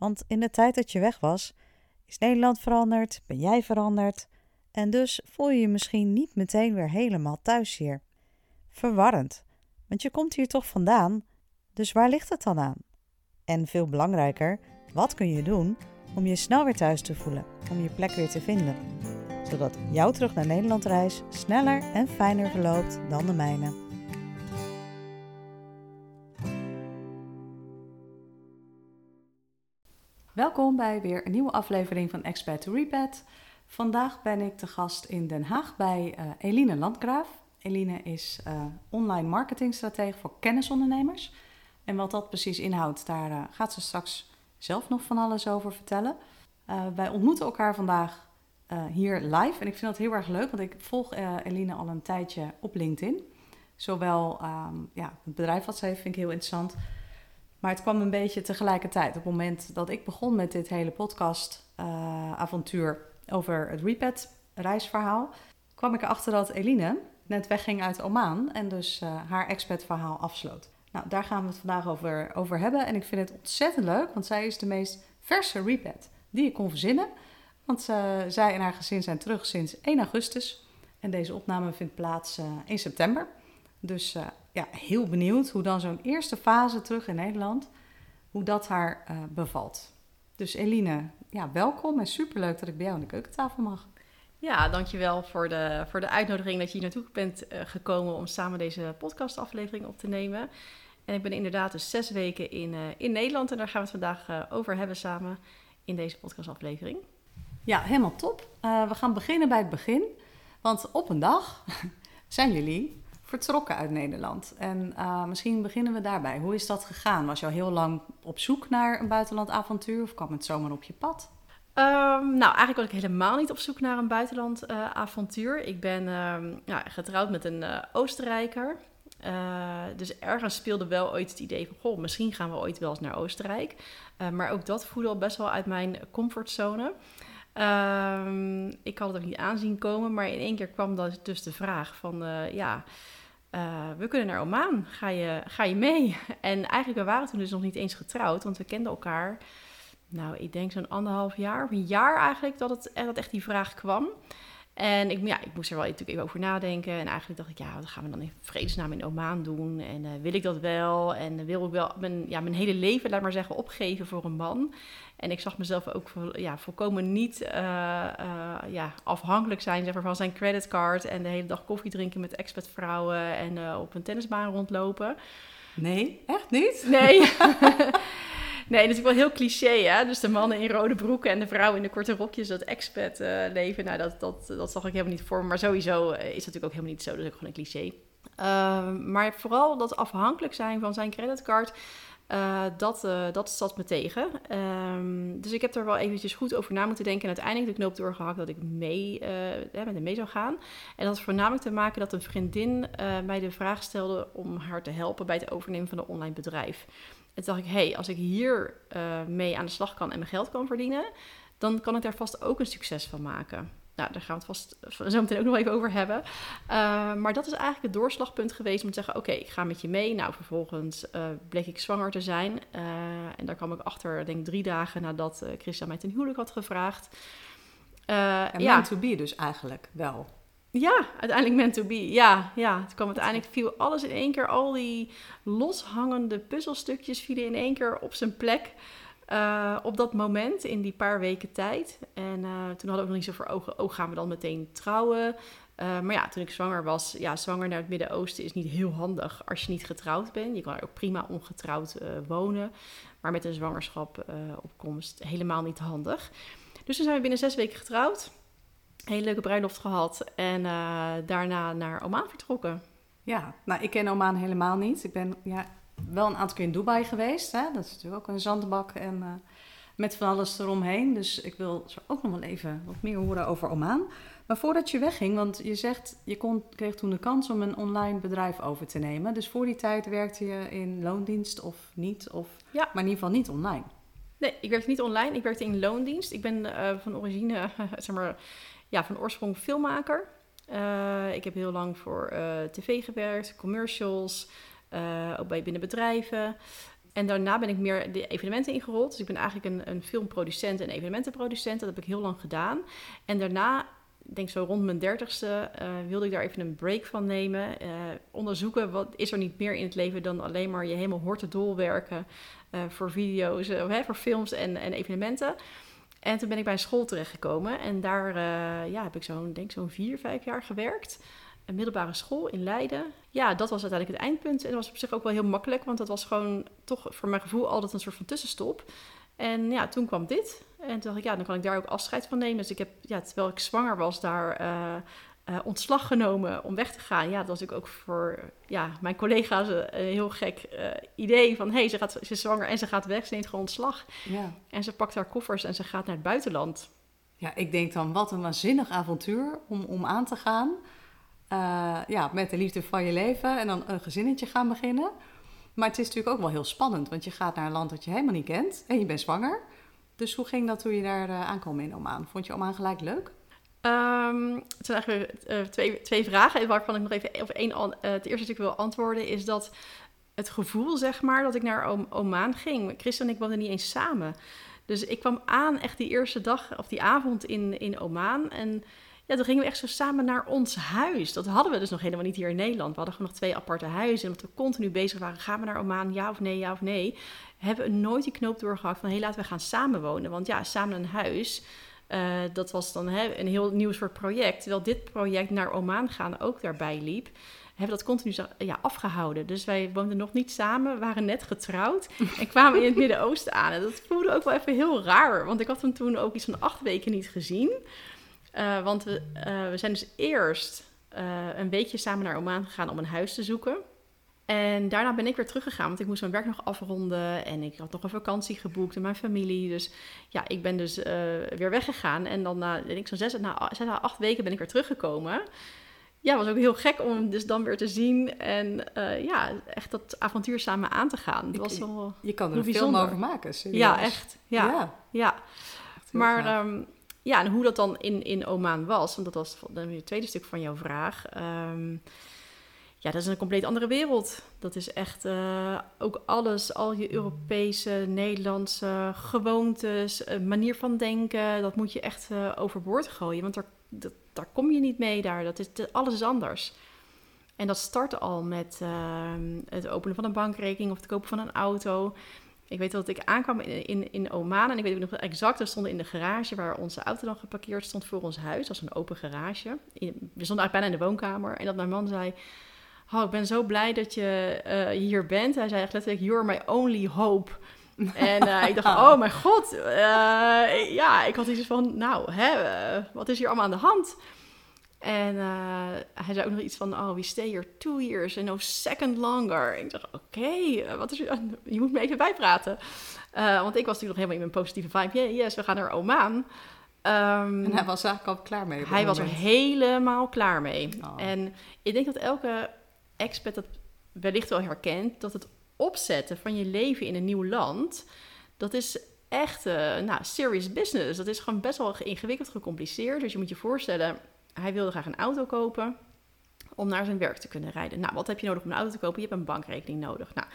Want in de tijd dat je weg was, is Nederland veranderd, ben jij veranderd en dus voel je je misschien niet meteen weer helemaal thuis hier. Verwarrend, want je komt hier toch vandaan, dus waar ligt het dan aan? En veel belangrijker, wat kun je doen om je snel weer thuis te voelen, om je plek weer te vinden, zodat jouw terug naar Nederland reis sneller en fijner verloopt dan de mijne. Welkom bij weer een nieuwe aflevering van Expert to Repat. Vandaag ben ik te gast in Den Haag bij uh, Eline Landgraaf. Eline is uh, online marketingstratege voor kennisondernemers. En wat dat precies inhoudt, daar uh, gaat ze straks zelf nog van alles over vertellen. wij ontmoeten elkaar vandaag hier live en ik vind dat heel erg leuk, want ik volg Eline al een tijdje op LinkedIn. Zowel um, ja, het bedrijf wat ze heeft vind ik heel interessant, maar het kwam een beetje tegelijkertijd. Op het moment dat ik begon met dit hele podcast-avontuur uh, over het Repet reisverhaal, kwam ik erachter dat Eline net wegging uit Oman en dus uh, haar expat-verhaal afsloot. Nou, daar gaan we het vandaag over, over hebben. En ik vind het ontzettend leuk, want zij is de meest verse Repet die ik kon verzinnen. Want uh, zij en haar gezin zijn terug sinds 1 augustus. En deze opname vindt plaats in september. Dus ja, heel benieuwd hoe dan zo'n eerste fase terug in Nederland, hoe dat haar uh, bevalt. Dus Eline, ja, welkom en superleuk dat ik bij jou aan de keukentafel mag. Ja, dankjewel voor de, voor de uitnodiging dat je hier naartoe bent uh, gekomen om samen deze podcastaflevering op te nemen. En ik ben inderdaad dus zes weken in, uh, in Nederland en daar gaan we het vandaag over hebben samen in deze podcastaflevering. Ja, helemaal top. we gaan beginnen bij het begin. Want op een dag zijn jullie vertrokken uit Nederland. En uh, misschien beginnen we daarbij. Hoe is dat gegaan? Was je al heel lang op zoek naar een buitenlandavontuur of kwam het zomaar op je pad? Um, nou, eigenlijk was ik helemaal niet op zoek naar een buitenlandavontuur. Uh, ik ben uh, ja, getrouwd met een eh, Oostenrijker. Uh, dus ergens speelde wel ooit het idee van... goh, misschien gaan we ooit wel eens naar Oostenrijk. maar ook dat voelde al best wel uit mijn comfortzone. Ehm, ik had het ook niet aanzien komen, maar in één keer kwam dus de vraag van... ja, uh, we kunnen naar Oman, ga je, ga je mee? En eigenlijk, we waren toen dus nog niet eens getrouwd, want we kenden elkaar, nou, ik denk zo'n anderhalf jaar, of een jaar eigenlijk, dat, het, dat echt die vraag kwam. En ik, ja, ik moest er wel natuurlijk even over nadenken. En eigenlijk dacht ik, ja, wat gaan we dan in vredesnaam in Oman doen? En uh, wil ik dat wel? En wil ik wel mijn, ja, mijn hele leven, laat maar zeggen, opgeven voor een man? En ik zag mezelf ook ja, volkomen niet uh, ja, afhankelijk zijn zeg maar, van zijn creditcard. En de hele dag koffie drinken met expatvrouwen en op een tennisbaan rondlopen. Nee, echt niet? Nee. Nee, dat is wel heel cliché, hè? Dus de mannen in rode broeken en de vrouwen in de korte rokjes, dat expat uh, leven. Nou, dat, dat, dat zag ik helemaal niet voor. Maar sowieso is dat natuurlijk ook helemaal niet zo. Dat is ook gewoon een cliché. Uh, maar vooral dat afhankelijk zijn van zijn creditcard. Dat, dat zat me tegen. Um, dus ik heb er wel eventjes goed over na moeten denken. En uiteindelijk de knoop doorgehakt dat ik mee, uh, met hem mee zou gaan. En dat had voornamelijk te maken dat een vriendin mij de vraag stelde om haar te helpen bij het overnemen van een online bedrijf. En toen dacht ik, hé, hey, als ik hier uh, mee aan de slag kan en mijn geld kan verdienen, dan kan ik daar vast ook een succes van maken. Nou, daar gaan we het vast zo meteen ook nog even over hebben. Uh, maar dat is eigenlijk het doorslagpunt geweest om te zeggen: Oké, ik ga met je mee. Nou, vervolgens uh, bleek ik zwanger te zijn. Uh, en daar kwam ik achter, denk ik, drie dagen nadat Christa mij ten huwelijk had gevraagd. en ja. to be dus eigenlijk wel. Ja, uiteindelijk meant to be. Ja, ja. Het kwam uiteindelijk viel alles in één keer. Al die loshangende puzzelstukjes vielen in één keer op zijn plek. Uh, op dat moment, in die paar weken tijd. En uh, toen hadden we nog niet zo voor ogen, oh, gaan we dan meteen trouwen? Uh, maar ja, toen ik zwanger was, ja, zwanger naar het Midden-Oosten is niet heel handig als je niet getrouwd bent. Je kan er ook prima ongetrouwd wonen, maar met een zwangerschap op komst helemaal niet handig. Dus toen zijn we binnen zes weken getrouwd hele leuke bruiloft gehad en uh, daarna naar Oman vertrokken. Ja, nou ik ken Oman helemaal niet. Ik ben ja, wel een aantal keer in Dubai geweest. Hè? Dat is natuurlijk ook een zandbak en uh, met van alles eromheen. Dus ik wil zo ook nog wel even wat meer horen over Oman. Maar voordat je wegging, want je zegt, je kon, kreeg toen de kans om een online bedrijf over te nemen. Dus voor die tijd werkte je in loondienst of niet? Of, Ja. Maar in ieder geval niet online. Nee, ik werkte niet online. Ik werkte in loondienst. Ik ben eh, van origine, zeg maar, ja, van oorsprong filmmaker. Eh, ik heb heel lang voor eh, tv gewerkt, commercials, eh, ook bij binnen bedrijven. En daarna ben ik meer de evenementen ingerold. Dus ik ben eigenlijk een, een filmproducent en evenementenproducent. Dat heb ik heel lang gedaan. En daarna, ik denk zo rond mijn dertigste, wilde ik daar even een break van nemen. Onderzoeken, wat is er niet meer in het leven dan alleen maar je helemaal hoort te dolwerken eh, voor video's, eh, hè, voor films en, en evenementen. En toen ben ik bij een school terechtgekomen. En daar eh, ja, heb ik zo'n, denk zo'n vier, vijf jaar gewerkt. Een middelbare school in Leiden. Ja, dat was uiteindelijk het eindpunt. En dat was op zich ook wel heel makkelijk. Want dat was gewoon toch voor mijn gevoel altijd een soort van tussenstop. En ja, toen kwam dit. En toen dacht ik, ja, dan kan ik daar ook afscheid van nemen. Dus ik heb, ja, terwijl ik zwanger was, daar eh, eh, ontslag genomen om weg te gaan. Ja, dat was natuurlijk ook voor ja, mijn collega's een, een heel gek eh, idee. Van, hé, hey, ze, gaat- ze is zwanger en ze gaat weg. Ze neemt gewoon ontslag. Ja. En ze pakt haar koffers en ze gaat naar het buitenland. Ja, ik denk dan wat een waanzinnig avontuur om, om aan te gaan. Eh, ja, met de liefde van je leven en dan een gezinnetje gaan beginnen. Maar het is natuurlijk ook wel heel spannend, want je gaat naar een land dat je helemaal niet kent en je bent zwanger. Dus hoe ging dat toen je daar eh, aankwam in Oman? Vond je Oman gelijk leuk? Ehm, het zijn eigenlijk eh, twee, twee vragen waarvan ik nog even of één eh, het eerste stuk wil antwoorden is dat het gevoel zeg maar dat ik naar Om- Oman ging. Christen en ik woonden niet eens samen. Dus ik kwam aan echt die eerste dag of die avond in, in Oman en ja, toen gingen we echt zo samen naar ons huis. Dat hadden we dus nog helemaal niet hier in Nederland. We hadden gewoon nog twee aparte huizen. En omdat we continu bezig waren, gaan we naar Oman, ja of nee, ja of nee. Hebben we nooit die knoop doorgehakt van, hé, laten we gaan samenwonen. Want ja, samen een huis, eh, dat was dan hè, een heel nieuw soort project. Terwijl dit project naar Oman gaan ook daarbij liep, hebben we dat continu ja, afgehouden. Dus wij woonden nog niet samen, waren net getrouwd en kwamen in het Midden-Oosten aan. En dat voelde ook wel even heel raar, want ik had hem toen ook iets van acht weken niet gezien. Eh, want we, eh, we zijn dus eerst een weekje samen naar Oman gegaan om een huis te zoeken. En daarna ben ik weer teruggegaan, want ik moest mijn werk nog afronden. En ik had nog een vakantie geboekt en mijn familie. Dus ja, ik ben dus eh, weer weggegaan. En dan na, denk ik, zo'n zes, na, zes à acht weken ben ik weer teruggekomen. Ja, was ook heel gek om hem dus dan weer te zien. En eh, ja, echt dat avontuur samen aan te gaan. Dat was wel... Je kan er een film over maken, serieus. Ja, echt. Ja, ja. ja. echt heel Maar ehm, ja, en hoe dat dan in, in Oman was, want dat was het tweede stuk van jouw vraag. Ehm, ja, dat is een compleet andere wereld. Dat is echt eh, ook alles, al je Europese, Nederlandse gewoontes, eh, manier van denken, dat moet je echt eh, overboord gooien. Want daar, daar kom je niet mee daar. Dat is, alles is anders. En dat startte al met het openen van een bankrekening of het kopen van een auto. Ik weet dat ik aankwam in, in, in Oman en ik weet ook nog exact, we stonden in de garage waar onze auto dan geparkeerd stond voor ons huis. Dat was een open garage. We stonden eigenlijk bijna in de woonkamer en dat mijn man zei, oh, ik ben zo blij dat je eh, hier bent. Hij zei echt letterlijk, you're my only hope. En eh, ik dacht, oh mijn god, eh, ja, ik had iets van, nou, hè, wat is hier allemaal aan de hand? En hij zei ook nog iets van, oh, we stay here two years and no second longer. Ik dacht, oké, wat is er? Je moet me even bijpraten. Want ik was natuurlijk nog helemaal in mijn positieve vibe. Yeah, yes, we gaan naar Oman. Ehm, En hij was eigenlijk al klaar mee. hij was er helemaal klaar mee. Oh. En ik denk dat elke expat dat wellicht wel herkent, dat het opzetten van je leven in een nieuw land, dat is echt eh, nou, serious business. Dat is gewoon best wel ingewikkeld, gecompliceerd. Dus je moet je voorstellen, hij wilde graag een auto kopen om naar zijn werk te kunnen rijden. Nou, wat heb je nodig om een auto te kopen? Je hebt een bankrekening nodig. Nou,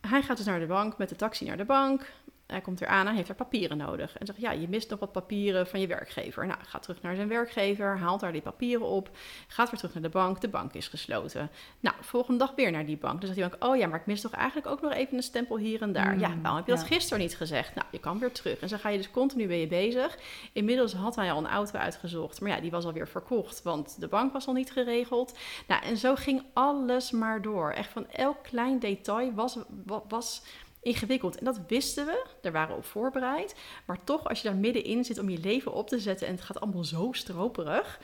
hij gaat dus naar de bank met de taxi naar de bank. Hij komt er aan, hij heeft er papieren nodig. En zegt, ja, je mist nog wat papieren van je werkgever. Nou, gaat terug naar zijn werkgever, haalt daar die papieren op. Gaat weer terug naar de bank, de bank is gesloten. Nou, volgende dag weer naar die bank. Dan zegt die bank, oh ja, maar ik mis toch eigenlijk ook nog even een stempel hier en daar. Mm, ja, waarom heb je dat gisteren niet gezegd? Nou, je kan weer terug. En zo ga je dus continu ben je bezig. Inmiddels had hij al een auto uitgezocht. Maar ja, die was alweer verkocht, want de bank was al niet geregeld. Nou, en zo ging alles maar door. Echt van elk klein detail was, wa- was ingewikkeld. En dat wisten we, daar waren we op voorbereid. Maar toch, als je daar middenin zit om je leven op te zetten en het gaat allemaal zo stroperig.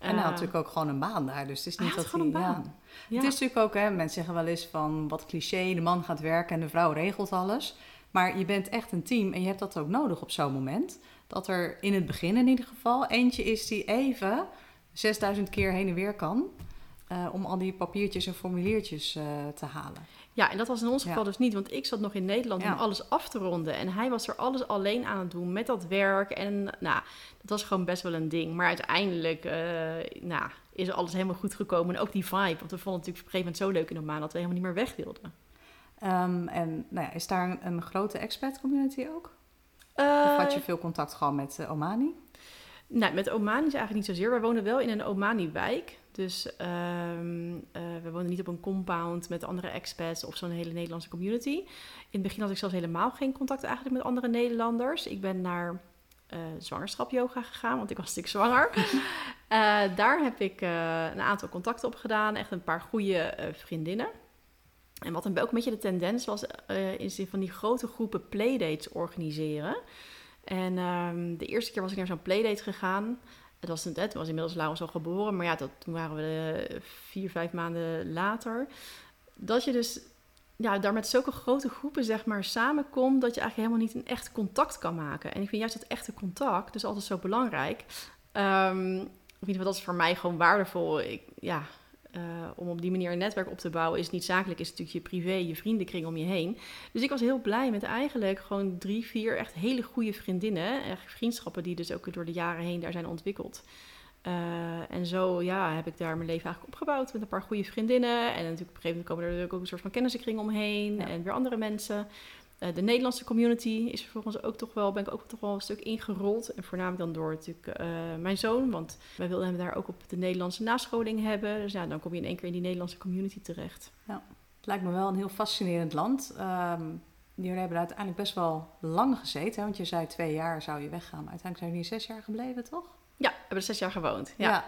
En hij had eh, natuurlijk ook gewoon een baan daar. Dus het is niet dat hij... een ja. baan. Ja. Het is natuurlijk ook, hè, mensen zeggen wel eens van wat cliché, de man gaat werken en de vrouw regelt alles. Maar je bent echt een team en je hebt dat ook nodig op zo'n moment. Dat er in het begin in ieder geval eentje is die even 6000 keer heen en weer kan. Eh, om al die papiertjes en formuliertjes eh, te halen. Ja, en dat was in ons Ja. geval dus niet, want ik zat nog in Nederland Ja. om alles af te ronden. En hij was er alles alleen aan het doen met dat werk. En nou, dat was gewoon best wel een ding. Maar uiteindelijk eh, nou, is alles helemaal goed gekomen. En ook die vibe, want we vonden het natuurlijk op een gegeven moment zo leuk in Oman dat we helemaal niet meer weg wilden. Ehm, en nou ja, is daar een, een grote expat community ook? Of had je veel contact gehad met Omani? Nou, met Omani is eigenlijk niet zozeer. Wij wonen wel in een Omani-wijk. Dus ehm, eh, we wonen niet op een compound met andere expats of zo'n hele Nederlandse community. In het begin had ik zelfs helemaal geen contact eigenlijk met andere Nederlanders. Ik ben naar eh zwangerschap yoga gegaan, want ik was natuurlijk zwanger. Eh, daar heb ik een aantal contacten op gedaan. Echt een paar goede vriendinnen. En wat dan ook een beetje de tendens was, is van die grote groepen playdates organiseren. En ehm, de eerste keer was ik naar zo'n playdate gegaan. Het was, het was inmiddels Laurens al geboren, maar ja, dat, toen waren we eh, vier, vijf maanden later. Dat je dus ja, daar met zulke grote groepen zeg maar samenkomt, dat je eigenlijk helemaal niet een echt contact kan maken. En ik vind juist dat echte contact dus altijd zo belangrijk. Ehm in ieder geval, dat is voor mij gewoon waardevol. Ik, ja, eh, om op die manier een netwerk op te bouwen is niet zakelijk, is natuurlijk je privé, je vriendenkring om je heen. Dus ik was heel blij met eigenlijk gewoon drie, vier echt hele goede vriendinnen. Echt vriendschappen die dus ook door de jaren heen daar zijn ontwikkeld. Eh, en zo ja, heb ik daar mijn leven eigenlijk opgebouwd met een paar goede vriendinnen. En natuurlijk op een gegeven moment komen er natuurlijk ook een soort van kennissenkring omheen. Ja. En weer andere mensen. Eh, de Nederlandse community is vervolgens ook toch wel, ben ik ook toch wel een stuk ingerold. En voornamelijk dan door natuurlijk eh, mijn zoon. Want wij wilden hem daar ook op de Nederlandse nascholing hebben. Dus ja, dan kom je in één keer in die Nederlandse community terecht. Het lijkt me wel een heel fascinerend land. Ehm jullie hebben er uiteindelijk best wel lang gezeten. Hè? Want je zei twee jaar zou je weggaan. Maar uiteindelijk zijn jullie zes jaar gebleven, toch? Ja, we hebben er zes jaar gewoond. Ja.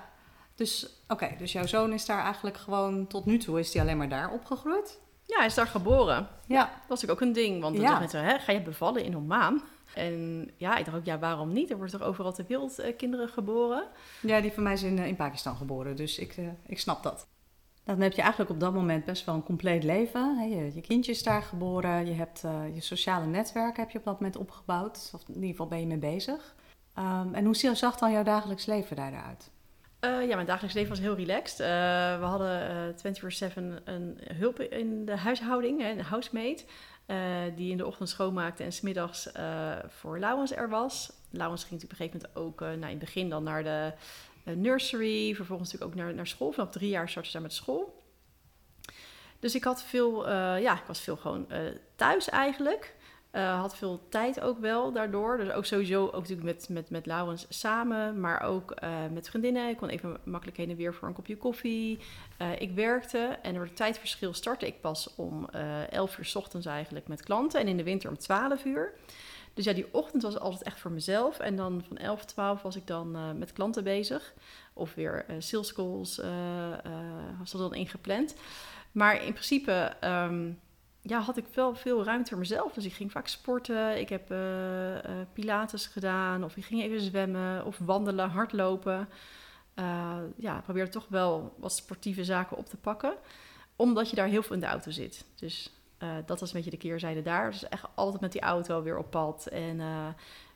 Dus oké, dus jouw zoon is daar eigenlijk gewoon tot nu toe is hij alleen maar daar opgegroeid? Ja, hij is daar geboren. Ja. Dat was natuurlijk ook een ding, want dan Ja. dacht mensen, hè, ga je bevallen in Oman? En ja, ik dacht ook, ja, waarom niet? Er worden toch overal ter wereld eh, kinderen geboren? Ja, die van mij is in, eh, in Pakistan geboren, dus ik, eh, ik snap dat. Dan heb je eigenlijk op dat moment best wel een compleet leven. Je, je kindje is daar geboren, je hebt je sociale netwerk heb je op dat moment opgebouwd. Of in ieder geval ben je mee bezig. Ehm, en hoe zag dan jouw dagelijks leven daaruit? Eh, ja, mijn dagelijks leven was heel relaxed. Eh, we hadden eh 24-7 een hulp in de huishouding, een housemate, eh, die in de ochtend schoonmaakte en smiddags voor Laurens er was. Laurens ging op een gegeven moment ook nou, in het begin dan naar de nursery, vervolgens natuurlijk ook naar, naar school. Vanaf drie jaar startte ze met school. Dus ik had veel, ja, ik was veel gewoon thuis eigenlijk. Eh, had veel tijd ook wel daardoor. Dus ook sowieso ook natuurlijk met, met, met Laurens samen, maar ook eh, met vriendinnen. Ik kon even makkelijk heen en weer voor een kopje koffie. Eh, ik werkte en door het tijdverschil startte ik pas om eh 11 uur 's ochtends eigenlijk met klanten. En in de winter om 12 uur. Dus ja, die ochtend was altijd echt voor mezelf. En dan van 11, 12 was ik dan met klanten bezig. Of weer sales calls was dat dan ingepland. Maar in principe ehm, ja, had ik wel veel ruimte voor mezelf. Dus ik ging vaak sporten. Ik heb eh, eh, pilates gedaan. Of ik ging even zwemmen. Of wandelen, hardlopen. Eh, ja, probeerde toch wel wat sportieve zaken op te pakken. Omdat je daar heel veel in de auto zit. Dus dat was een beetje de keerzijde daar. Dus echt altijd met die auto weer op pad. En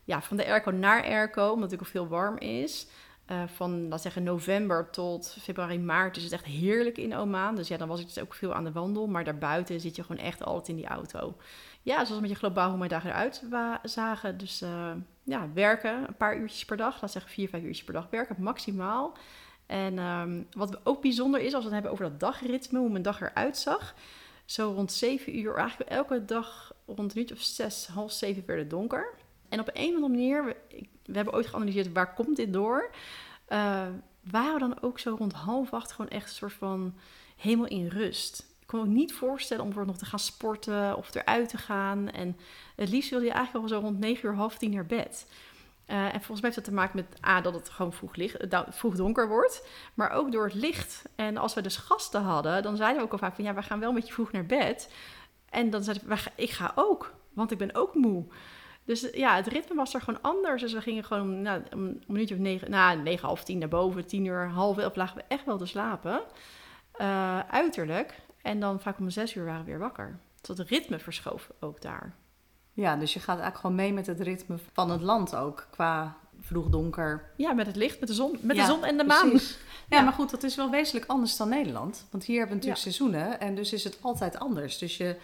ja, van de airco naar airco, omdat het ook veel warm is. Eh, van, laat zeggen, november tot februari, maart is het echt heerlijk in Oman. Dus ja, dan was ik dus ook veel aan de wandel. Maar daarbuiten zit je gewoon echt altijd in die auto. Ja, zoals een beetje globaal hoe mijn dagen eruit zagen. Dus eh, ja, werken, een paar uurtjes per dag. Laat zeggen vier, vijf uurtjes per dag werken, maximaal. En ehm, wat ook bijzonder is, als we het hebben over dat dagritme, hoe mijn dag eruit zag. Zo rond zeven uur, eigenlijk elke dag rond een uurtje of zes, half zeven werd het donker. En op een of andere manier, we, we hebben ooit geanalyseerd waar komt dit door. eh, waren we dan ook zo rond half acht gewoon echt een soort van helemaal in rust. Ik kon me ook niet voorstellen om bijvoorbeeld nog te gaan sporten of eruit te gaan. En het liefst wilde je eigenlijk al zo rond negen uur, half tien naar bed. Eh, en volgens mij heeft dat te maken met A, dat het gewoon vroeg, eh, da- vroeg donker wordt. Maar ook door het licht. En als we dus gasten hadden, dan zeiden we ook al vaak van... ja, we gaan wel een beetje vroeg naar bed. En dan zeiden we, "Wij ga- ik ga ook, want ik ben ook moe. Dus eh, ja, het ritme was er gewoon anders. Dus we gingen gewoon nou, een minuutje of negen, nou, negen, half tien naar boven. Tien uur, half elf lagen we echt wel te slapen. Eh, uiterlijk. En dan vaak om zes uur waren we weer wakker. Dus het ritme verschoof ook daar. Ja, dus je gaat eigenlijk gewoon mee met het ritme van het land ook. Qua vroeg donker. Ja, met het licht, met de zon, met Ja, de zon en de maan. Ja, Ja. maar goed, dat is wel wezenlijk anders dan Nederland. Want hier hebben we natuurlijk Ja. seizoenen en dus is het altijd anders. Dus je,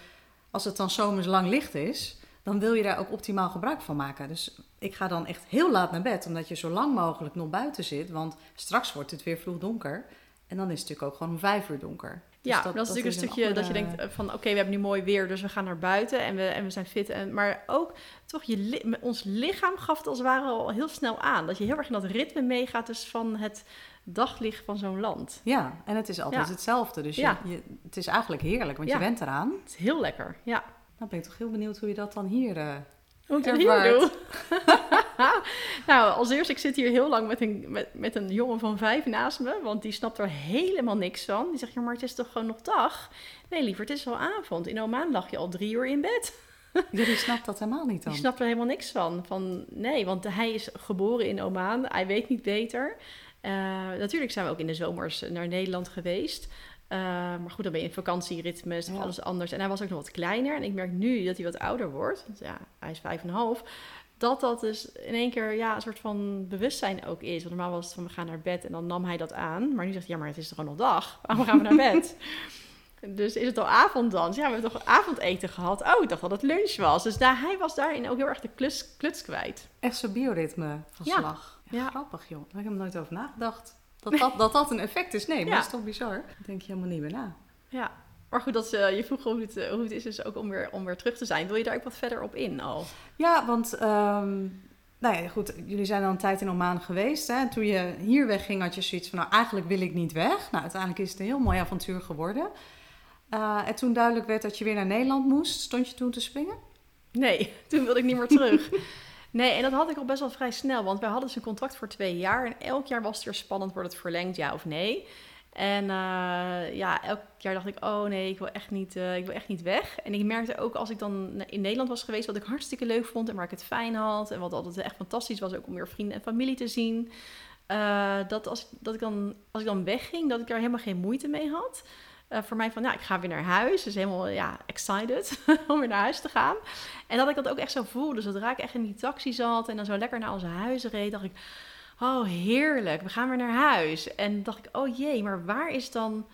als het dan zomers lang licht is, dan wil je daar ook optimaal gebruik van maken. Dus ik ga dan echt heel laat naar bed, omdat je zo lang mogelijk nog buiten zit. Want straks wordt het weer vroeg donker. En dan is het natuurlijk ook gewoon om vijf uur donker. Dus Ja, dat, is natuurlijk een stukje dat je denkt eh, van oké, we hebben nu mooi weer, dus we gaan naar buiten en we, en we zijn fit. En, maar ook toch, je, ons lichaam gaf het als het ware al heel snel aan. Dat je heel erg in dat ritme meegaat dus van het daglicht van zo'n land. Ja, en het is altijd Ja. hetzelfde. Dus je, Ja. je, het is eigenlijk heerlijk, want Ja. je bent eraan. Het is heel lekker, ja. Dan ben ik toch heel benieuwd hoe je dat dan hier... eh, Hoe ik dat hier doe. nou, als eerst, ik zit hier heel lang met een, met, met een jongen van vijf naast me, want die snapt er helemaal niks van. Die zegt, ja, maar het is toch gewoon nog dag? Nee, liever, het is al avond. In Oman lag je al drie uur in bed. Jullie snapt dat helemaal niet dan? Die snapt er helemaal niks van. van. Nee, want hij is geboren in Oman. Hij weet niet beter. Eh, natuurlijk zijn we ook in de zomers naar Nederland geweest. Eh, maar goed, dan ben je in vakantieritme, is toch Ja. alles anders. En hij was ook nog wat kleiner. En ik merk nu dat hij wat ouder wordt. Want ja, hij is vijf en een half. Dat dat dus in één keer ja, een soort van bewustzijn ook is. Want normaal was het van we gaan naar bed en dan nam hij dat aan. Maar nu zegt hij, ja, maar het is toch nog dag? Waarom gaan we naar bed? Dus is het al avond dan? Ja, we hebben toch avondeten gehad? Oh, ik dacht dat het lunch was. Dus daar, hij was daarin ook heel erg de kluts, kluts kwijt. Echt zo'n bioritme van Ja. slag. Ja, Ja. Grappig joh, daar heb ik er nooit over nagedacht. Dat dat, dat dat een effect is. Nee, maar Ja. dat is toch bizar? Daar denk je helemaal niet meer na. Ja. Maar goed, dat, eh, je vroeg hoe het, eh, hoe het is dus ook om weer, om weer terug te zijn. Wil je daar ook wat verder op in al? Ja, want ehm, nou ja, goed, jullie zijn al een tijd in Oman geweest. Hè? En toen je hier wegging had je zoiets van, nou eigenlijk wil ik niet weg. Nou, uiteindelijk is het een heel mooi avontuur geworden. Eh, en toen duidelijk werd dat je weer naar Nederland moest, stond je toen te springen? Nee, toen wilde ik niet meer terug. Nee, en dat had ik al best wel vrij snel. Want wij hadden dus een contract voor twee jaar. En elk jaar was het weer spannend, wordt het verlengd, ja of nee? En eh, ja, elk jaar dacht ik, oh nee, ik wil, echt niet, eh, ik wil echt niet weg. En ik merkte ook als ik dan in Nederland was geweest, wat ik hartstikke leuk vond en waar ik het fijn had. En wat altijd echt fantastisch was, ook om weer vrienden en familie te zien. eh, dat als, dat ik dan, als ik dan wegging, dat ik daar helemaal geen moeite mee had. Eh, voor mij van, ja, ik ga weer naar huis. Dus helemaal, ja, excited om weer naar huis te gaan. En dat ik dat ook echt zo voelde. Dus zodra ik echt in die taxi zat en dan zo lekker naar onze huizen reed, dacht ik, oh heerlijk, we gaan weer naar huis. En dacht ik, oh jee, maar waar is dan,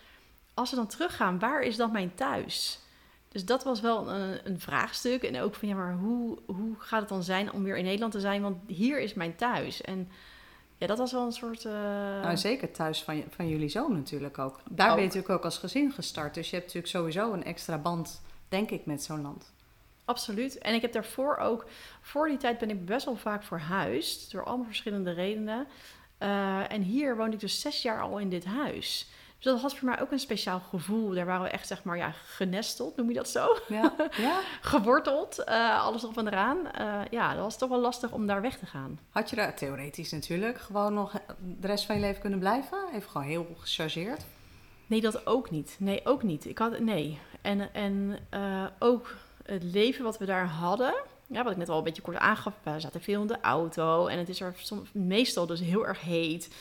als we dan teruggaan, waar is dan mijn thuis? Dus dat was wel een, een vraagstuk. En ook van, ja, maar hoe, hoe gaat het dan zijn om weer in Nederland te zijn? Want hier is mijn thuis. En ja, dat was wel een soort... eh, Nou, zeker thuis van, je, van jullie zoon natuurlijk ook. Daar Ook. ben je natuurlijk ook als gezin gestart. Dus je hebt natuurlijk sowieso een extra band, denk ik, met zo'n land. Absoluut. En ik heb daarvoor ook, voor die tijd ben ik best wel vaak verhuisd, door allemaal verschillende redenen. Eh, en hier woonde ik dus zes jaar al in dit huis. Dus dat had voor mij ook een speciaal gevoel. Daar waren we echt, zeg maar, ja, genesteld, noem je dat zo? Ja, ja. Geworteld, eh, alles erop en eraan. Eh, ja, dat was toch wel lastig om daar weg te gaan. Had je daar theoretisch natuurlijk gewoon nog de rest van je leven kunnen blijven? Even gewoon heel gechargeerd. Nee, dat ook niet. Nee, ook niet. Ik had, nee. En, en eh, ook het leven wat we daar hadden, ja, wat ik net al een beetje kort aangaf, we zaten veel in de auto en het is er soms, meestal dus heel erg heet.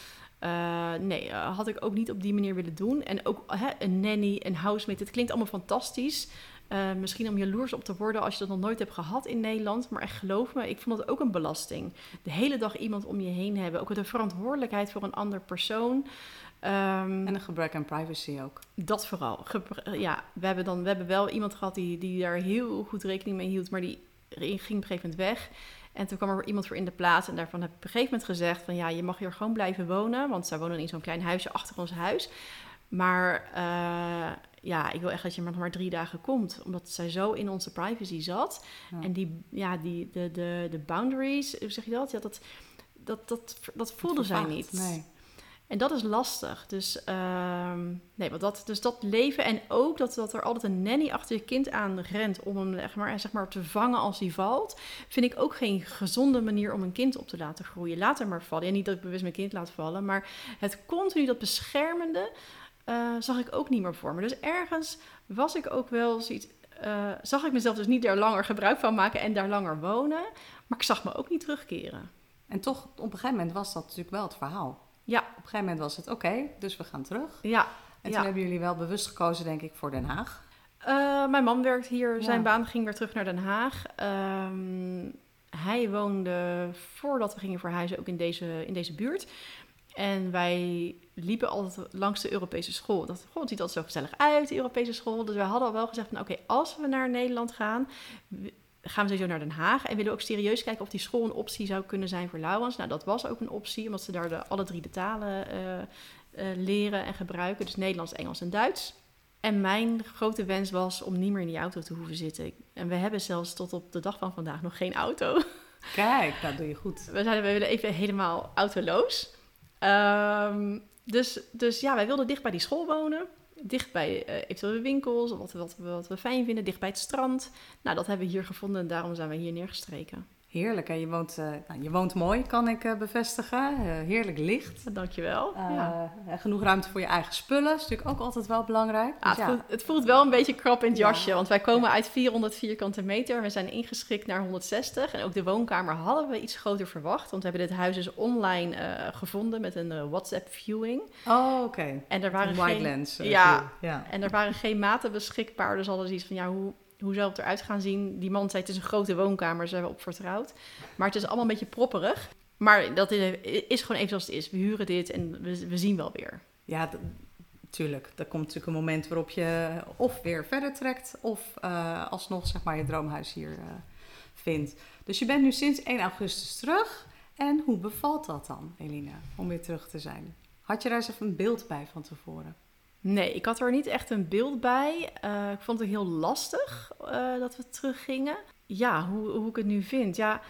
Eh, nee, eh, had ik ook niet op die manier willen doen. En ook hè, een nanny, een housemate, het klinkt allemaal fantastisch. Eh, misschien om jaloers op te worden als je dat nog nooit hebt gehad in Nederland. Maar echt geloof me, ik vond dat ook een belasting. De hele dag iemand om je heen hebben. Ook de verantwoordelijkheid voor een ander persoon. Ehm, En een gebrek aan privacy ook. dat vooral. Ja, we hebben, dan, we hebben wel iemand gehad die, die daar heel goed rekening mee hield, maar die ging op een gegeven moment weg. En toen kwam er iemand voor in de plaats en daarvan heb ik op een gegeven moment gezegd van ja, je mag hier gewoon blijven wonen, want zij wonen in zo'n klein huisje achter ons huis. Maar eh, ja, ik wil echt dat je maar nog maar drie dagen komt, omdat zij zo in onze privacy zat. Ja. En die, ja, die, de, de, de boundaries, hoe zeg je dat? Ja, dat, dat, dat, dat voelde zij niet. Nee. En dat is lastig. Dus, ehm, nee, dat, dus dat leven en ook dat, dat er altijd een nanny achter je kind aan rent om hem zeg maar, zeg maar, te vangen als hij valt, vind ik ook geen gezonde manier om een kind op te laten groeien. Laat hem maar vallen. Ja, niet dat ik bewust mijn kind laat vallen, maar het continu, dat beschermende, eh, zag ik ook niet meer voor me. Dus ergens was ik ook wel zoiets, eh, zag ik mezelf dus niet daar langer gebruik van maken en daar langer wonen, maar ik zag me ook niet terugkeren. En toch, op een gegeven moment was dat natuurlijk wel het verhaal. Ja, Op een gegeven moment was het oké, dus we gaan terug. ja, En Ja. toen hebben jullie wel bewust gekozen, denk ik, voor Den Haag. Uh, mijn man werkt hier. Zijn baan ging weer terug naar Den Haag. Ehm, hij woonde voordat we gingen verhuizen ook in deze, in deze buurt. En wij liepen altijd langs de Europese school. Dat goh, het ziet altijd zo gezellig uit, de Europese school. Dus wij hadden al wel gezegd van oké, als we naar Nederland gaan, gaan we sowieso naar Den Haag. En willen we ook serieus kijken of die school een optie zou kunnen zijn voor Laurens. Nou, dat was ook een optie, omdat ze daar de, alle drie de talen eh, eh, leren en gebruiken. Dus Nederlands, Engels en Duits. En mijn grote wens was om niet meer in die auto te hoeven zitten. En we hebben zelfs tot op de dag van vandaag nog geen auto. Kijk, dat doe je goed. We zeiden, we willen even helemaal autoloos. Ehm, dus, dus ja, wij wilden dicht bij die school wonen. Dicht bij eh, eventuele winkels, wat, wat, wat we fijn vinden. Dicht bij het strand. Nou, dat hebben we hier gevonden en daarom zijn we hier neergestreken. Heerlijk. En je woont, eh, nou, je woont mooi, kan ik eh, bevestigen. Eh, heerlijk licht. Dankjewel. Ja. en genoeg ruimte voor je eigen spullen. Dat is natuurlijk ook altijd wel belangrijk. Ah, Dus het, ja, voelt, het voelt wel een beetje krap in het Ja. jasje, want wij komen uit 400 vierkante meter. We zijn ingeschikt naar 160 en ook de woonkamer hadden we iets groter verwacht. Want we hebben dit huis dus online gevonden met een WhatsApp viewing. Oh, oké. En er waren geen, lens. Ja. ja. En er waren geen maten beschikbaar, dus hadden ze iets van, ja, hoe, hoe zou het eruit gaan zien? Die man zei, het is een grote woonkamer, zijn we op vertrouwd. Maar het is allemaal een beetje propperig. Maar dat is, is gewoon even zoals het is. We huren dit en we, we zien wel weer. Ja, tuurlijk. Er komt natuurlijk een moment waarop je of weer verder trekt... of eh, alsnog zeg maar, je droomhuis hier eh, vindt. Dus je bent nu sinds 1 augustus terug. En hoe bevalt dat dan, Eline, om weer terug te zijn? Had je daar eens even een beeld bij van tevoren? Nee, ik had er niet echt een beeld bij. Eh, ik vond het heel lastig eh, dat we teruggingen. Ja, hoe, hoe ik het nu vind. Ja,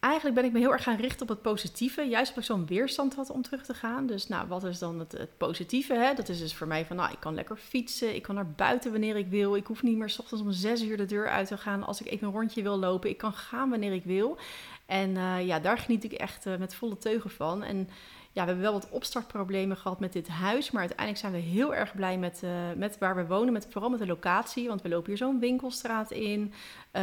eigenlijk ben ik me heel erg gaan richten op het positieve. Juist omdat ik zo'n weerstand had om terug te gaan. Dus nou, wat is dan het, het positieve? Hè? Dat is dus voor mij van, nou, ik kan lekker fietsen. Ik kan naar buiten wanneer ik wil. Ik hoef niet meer 's ochtends om zes uur de deur uit te gaan als ik even een rondje wil lopen. Ik kan gaan wanneer ik wil. En eh, ja, daar geniet ik echt met volle teugen van. En ja, we hebben wel wat opstartproblemen gehad met dit huis. Maar uiteindelijk zijn we heel erg blij met, eh, met waar we wonen. Met, vooral met de locatie. Want we lopen hier zo'n winkelstraat in. Eh,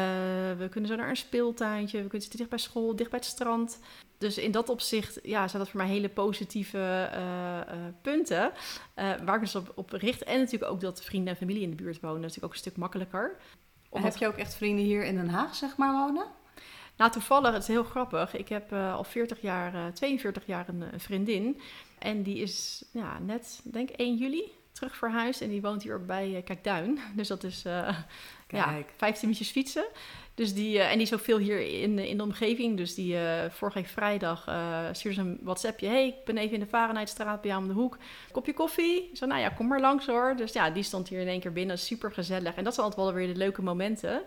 we kunnen zo naar een speeltuintje. We kunnen zitten dicht bij school, dicht bij het strand. Dus in dat opzicht ja, zijn dat voor mij hele positieve eh, punten. waar ik dus op, op richt. En natuurlijk ook dat vrienden en familie in de buurt wonen. Dat is natuurlijk ook een stuk makkelijker. Omdat- Heb je ook echt vrienden hier in Den Haag, zeg maar, wonen? Nou, toevallig, het is heel grappig. Ik heb eh, al 40 jaar, eh 42 jaar een, een vriendin. En die is ja, net, denk ik, 1 juli terug verhuisd. En die woont hier ook bij eh, Kijkduin. Dus dat is eh, ja, Kijk. 15 minuutjes fietsen. Dus die, eh, en die is ook veel hier in, in de omgeving. Dus die eh, vorige week vrijdag eh stuurde ze een WhatsAppje. hey, ik ben even in de Fahrenheitstraat bij jou om de hoek. Kopje koffie? Zei, nou ja, kom maar langs hoor. Dus ja, die stond hier in één keer binnen. Super gezellig. En dat zijn altijd wel weer de leuke momenten.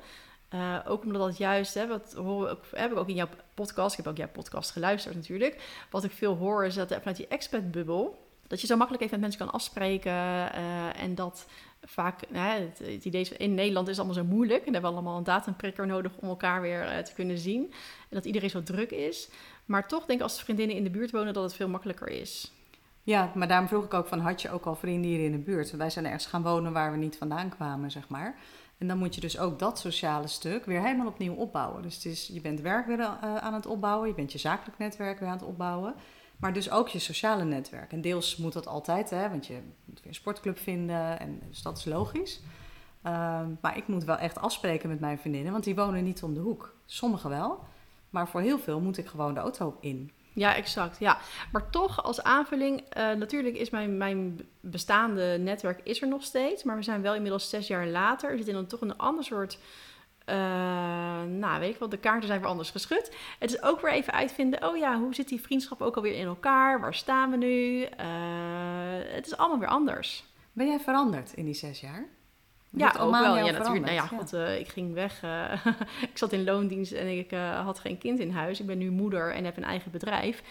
Eh, ook omdat dat juist, hè, wat horen heb ik ook in jouw podcast, ik heb ook jouw podcast geluisterd natuurlijk. Wat ik veel hoor is dat vanuit die expat-bubbel, dat je zo makkelijk even met mensen kan afspreken. eh, en dat vaak, hè, het, het in Nederland is allemaal zo moeilijk. En hebben we allemaal een datumprikker nodig om elkaar weer eh, te kunnen zien. En dat iedereen zo druk is. Maar toch denk ik als vriendinnen in de buurt wonen dat het veel makkelijker is. Ja, maar daarom vroeg ik ook van, had je ook al vrienden hier in de buurt? Wij zijn ergens gaan wonen waar we niet vandaan kwamen, zeg maar. En dan moet je dus ook dat sociale stuk weer helemaal opnieuw opbouwen. Dus het is, je bent werk weer eh, aan het opbouwen, je bent je zakelijk netwerk weer aan het opbouwen. Maar dus ook je sociale netwerk. En deels moet dat altijd, hè, want je moet weer een sportclub vinden. En, dus dat is logisch. Ehm, maar ik moet wel echt afspreken met mijn vriendinnen, want die wonen niet om de hoek. Sommigen wel, maar voor heel veel moet ik gewoon de auto in. Ja, exact. Ja. Maar toch als aanvulling, eh, natuurlijk is mijn, mijn bestaande netwerk is er nog steeds. Maar we zijn wel inmiddels zes jaar later. Er zit in dan toch een ander soort... eh, nou, weet ik wel, de kaarten zijn weer anders geschud. Het is ook weer even uitvinden, oh ja, hoe zit die vriendschap ook alweer in elkaar? Waar staan we nu? Eh, het is allemaal weer anders. Ben jij veranderd in die zes jaar? Ja, ook wel. Ja, natuurlijk. Nou ja, eh, ik ging weg. eh, ik zat in loondienst en ik eh, had geen kind in huis. Ik ben nu moeder en heb een eigen bedrijf.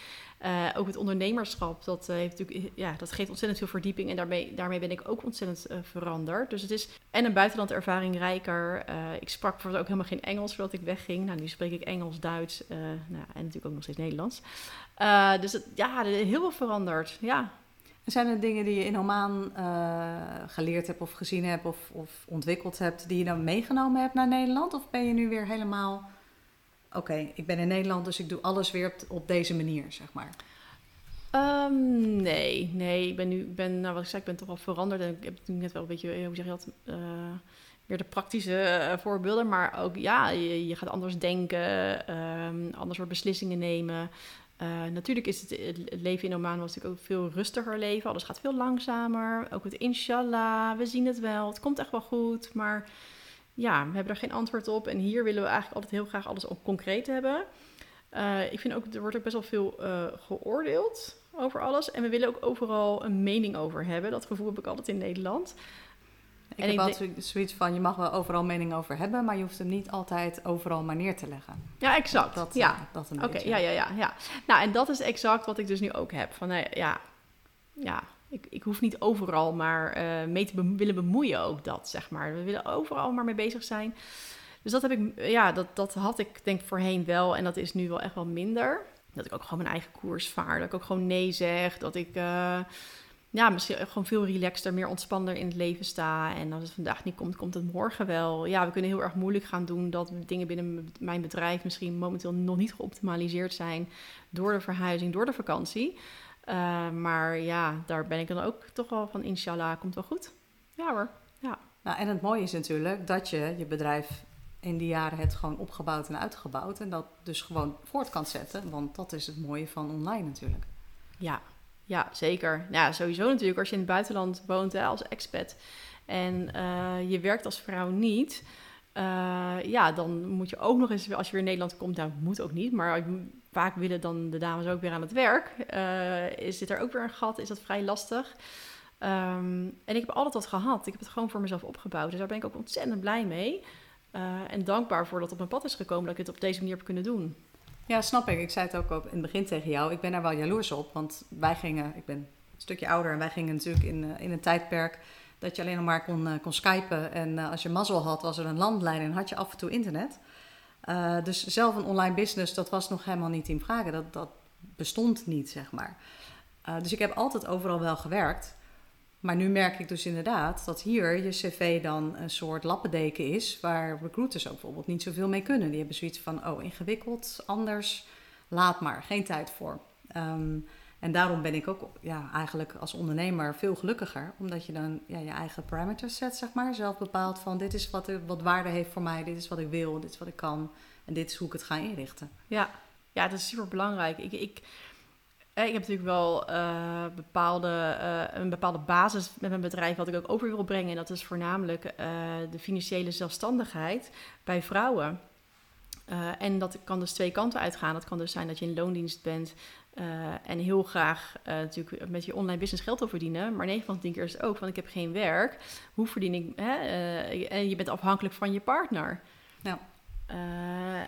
Ook het ondernemerschap, dat, heeft natuurlijk, ja, dat geeft ontzettend veel verdieping. En daarmee, daarmee ben ik ook ontzettend veranderd. Dus het is en een buitenlandervaring rijker. Ik sprak bijvoorbeeld ook helemaal geen Engels voordat ik wegging. Nou, nu spreek ik Engels, Duits nou, en natuurlijk ook nog steeds Nederlands. Dus het, ja, is heel veel veranderd. Ja, Zijn er dingen die je in Oman eh, geleerd hebt of gezien hebt of, of ontwikkeld hebt, die je dan meegenomen hebt naar Nederland? Of ben je nu weer helemaal, oké, ik ben in Nederland, dus ik doe alles weer op, deze manier, zeg maar. Ehm, nee, nee. Ik ben nu, ben, nou wat ik zei, ik ben toch wel veranderd. En ik heb nu net wel een beetje, hoe zeg je dat, uh, meer de praktische voorbeelden. Maar ook, ja, je, je gaat anders denken, um, anders soort beslissingen nemen. Uh, natuurlijk is het, het, leven in Oman was natuurlijk ook veel rustiger leven. Alles gaat veel langzamer. Ook het inshallah, we zien het wel. Het komt echt wel goed. Maar ja, we hebben er geen antwoord op. En hier willen we eigenlijk altijd heel graag alles op concreet hebben. Uh, ik vind ook, er wordt ook best wel veel uh, geoordeeld over alles. En we willen ook overal een mening over hebben. Dat gevoel heb ik altijd in Nederland. Ik en heb altijd zoiets van, je mag wel overal mening over hebben, maar je hoeft hem niet altijd overal maar neer te leggen. Ja, exact. Dat, ja. Uh, dat een Oké, ja, ja, ja, ja. Nou, en dat is exact wat ik dus nu ook heb. Van, uh, ja, ja ik, ik hoef niet overal maar uh, mee te be willen bemoeien ook dat, zeg maar. We willen overal maar mee bezig zijn. Dus dat heb ik, ja, dat, dat had ik denk voorheen wel en dat is nu wel echt wel minder. Dat ik ook gewoon mijn eigen koers vaar, dat ik ook gewoon nee zeg, dat ik ja, misschien gewoon veel relaxter, meer ontspanner in het leven sta. En als het vandaag niet komt, komt het morgen wel. Ja, we kunnen heel erg moeilijk gaan doen dat dingen binnen mijn bedrijf misschien momenteel nog niet geoptimaliseerd zijn door de verhuizing, door de vakantie. Uh, maar ja, daar ben ik dan ook toch wel van, inshallah, komt wel goed. Ja hoor, ja. Nou, en het mooie is natuurlijk dat je je bedrijf in die jaren hebt gewoon opgebouwd en uitgebouwd. En dat dus gewoon voort kan zetten. Want dat is het mooie van online natuurlijk. Ja, ja, zeker. Ja, sowieso natuurlijk. Als je in het buitenland woont hè, als expat en uh, je werkt als vrouw niet, uh, ja, dan moet je ook nog eens, als je weer in Nederland komt, nou moet ook niet, maar vaak willen dan de dames ook weer aan het werk. Uh, is dit er ook weer een gat? Is dat vrij lastig? Um, en ik heb altijd dat gehad. Ik heb het gewoon voor mezelf opgebouwd. Dus daar ben ik ook ontzettend blij mee. en dankbaar voor dat op mijn pad is gekomen dat ik het op deze manier heb kunnen doen. Ja, snap ik. Ik zei het ook, ook in het begin tegen jou. Ik ben daar wel jaloers op. Want wij gingen, ik ben een stukje ouder en wij gingen natuurlijk in, uh, in een tijdperk dat je alleen nog maar kon, uh, kon skypen. En uh, als je mazzel had, was er een landlijn en had je af en toe internet. dus zelf een online business, dat was nog helemaal niet in vraag. Dat, dat bestond niet, zeg maar. dus ik heb altijd overal wel gewerkt. Maar nu merk ik dus inderdaad dat hier je cv dan een soort lappendeken is, waar recruiters ook bijvoorbeeld niet zoveel mee kunnen. Die hebben zoiets van, oh ingewikkeld, anders, laat maar, geen tijd voor. Um, en daarom ben ik ook ja, eigenlijk als ondernemer veel gelukkiger, omdat je dan ja, je eigen parameters zet, zeg maar. Zelf bepaalt van, dit is wat, wat waarde heeft voor mij, dit is wat ik wil, dit is wat ik kan en dit is hoe ik het ga inrichten. Ja, ja dat is super belangrijk. Ik, ik, ik heb natuurlijk wel uh, bepaalde, uh, een bepaalde basis met mijn bedrijf wat ik ook over wil brengen. En dat is voornamelijk uh, de financiële zelfstandigheid bij vrouwen. en dat kan dus twee kanten uitgaan. Dat kan dus zijn dat je in loondienst bent en heel graag natuurlijk met je online business geld wil verdienen. Maar 9 van de 10 keer is het ook van ik heb geen werk. Hoe verdien ik? Hè? en je bent afhankelijk van je partner. Ja.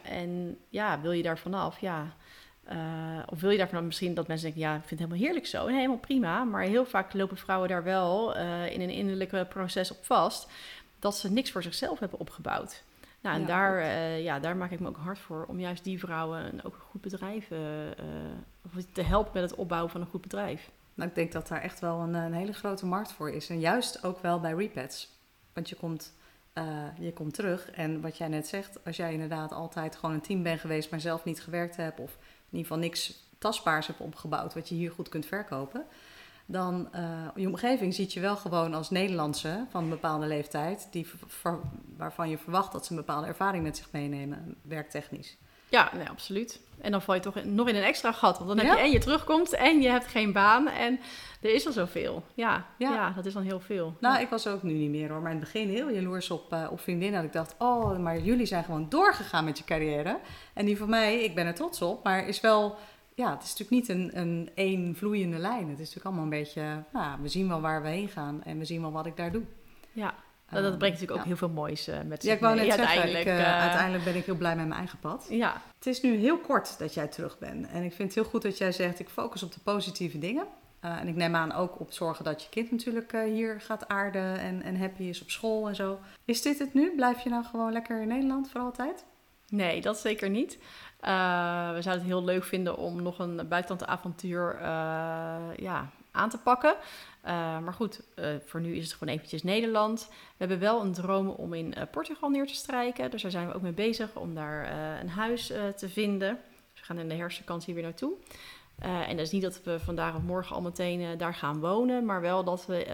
en ja, wil je daar vanaf? Ja, uh, of wil je daarvan misschien dat mensen denken, ja, ik vind het helemaal heerlijk zo. En helemaal prima. Maar heel vaak lopen vrouwen daar wel uh, in een innerlijke proces op vast. Dat ze niks voor zichzelf hebben opgebouwd. Nou, en ja, daar, uh, ja, daar maak ik me ook hard voor. Om juist die vrouwen ook een goed bedrijf te helpen met het opbouwen van een goed bedrijf. Nou, ik denk dat daar echt wel een, een hele grote markt voor is. En juist ook wel bij repets. Want je komt je komt terug. En wat jij net zegt, als jij inderdaad altijd gewoon een team bent geweest, maar zelf niet gewerkt hebt, of in ieder geval niks tastbaars hebt opgebouwd wat je hier goed kunt verkopen, dan uh, je omgeving ziet je wel gewoon als Nederlandse van een bepaalde leeftijd, die waarvan je verwacht dat ze een bepaalde ervaring met zich meenemen, werktechnisch. Ja, nee, absoluut. En dan val je toch nog in een extra gat. Want dan heb je en je terugkomt en je hebt geen baan. En er is al zoveel. Ja, ja. ja dat is dan heel veel. Nou, ik was ook nu niet meer hoor. Maar in het begin heel jaloers op, uh, op vriendinnen. Dat ik dacht, oh, maar jullie zijn gewoon doorgegaan met je carrière. En die van mij, ik ben er trots op. Maar is wel, ja, het is natuurlijk niet een, een één vloeiende lijn. Het is natuurlijk allemaal een beetje, nou, we zien wel waar we heen gaan. En we zien wel wat ik daar doe. Ja, dat, dat brengt natuurlijk ook heel veel moois uh, met zich Ja, ik wou net zeggen, uiteindelijk, ik, uh, uiteindelijk ben ik heel blij met mijn eigen pad. Ja. Het is nu heel kort dat jij terug bent. En ik vind het heel goed dat jij zegt, ik focus op de positieve dingen. Uh, en ik neem aan ook op zorgen dat je kind natuurlijk hier gaat aarden en, en happy is op school en zo. Is dit het nu? Blijf je nou gewoon lekker in Nederland voor altijd? Nee, dat zeker niet. we zouden het heel leuk vinden om nog een buitenlandavontuur ja, aan te pakken. Uh, maar goed, uh, voor nu is het gewoon eventjes Nederland. We hebben wel een droom om in uh, Portugal neer te strijken. Dus daar zijn we ook mee bezig om daar een huis te vinden. Dus we gaan in de herfstvakantie weer naartoe. en dat is niet dat we vandaag of morgen al meteen daar gaan wonen, maar wel dat we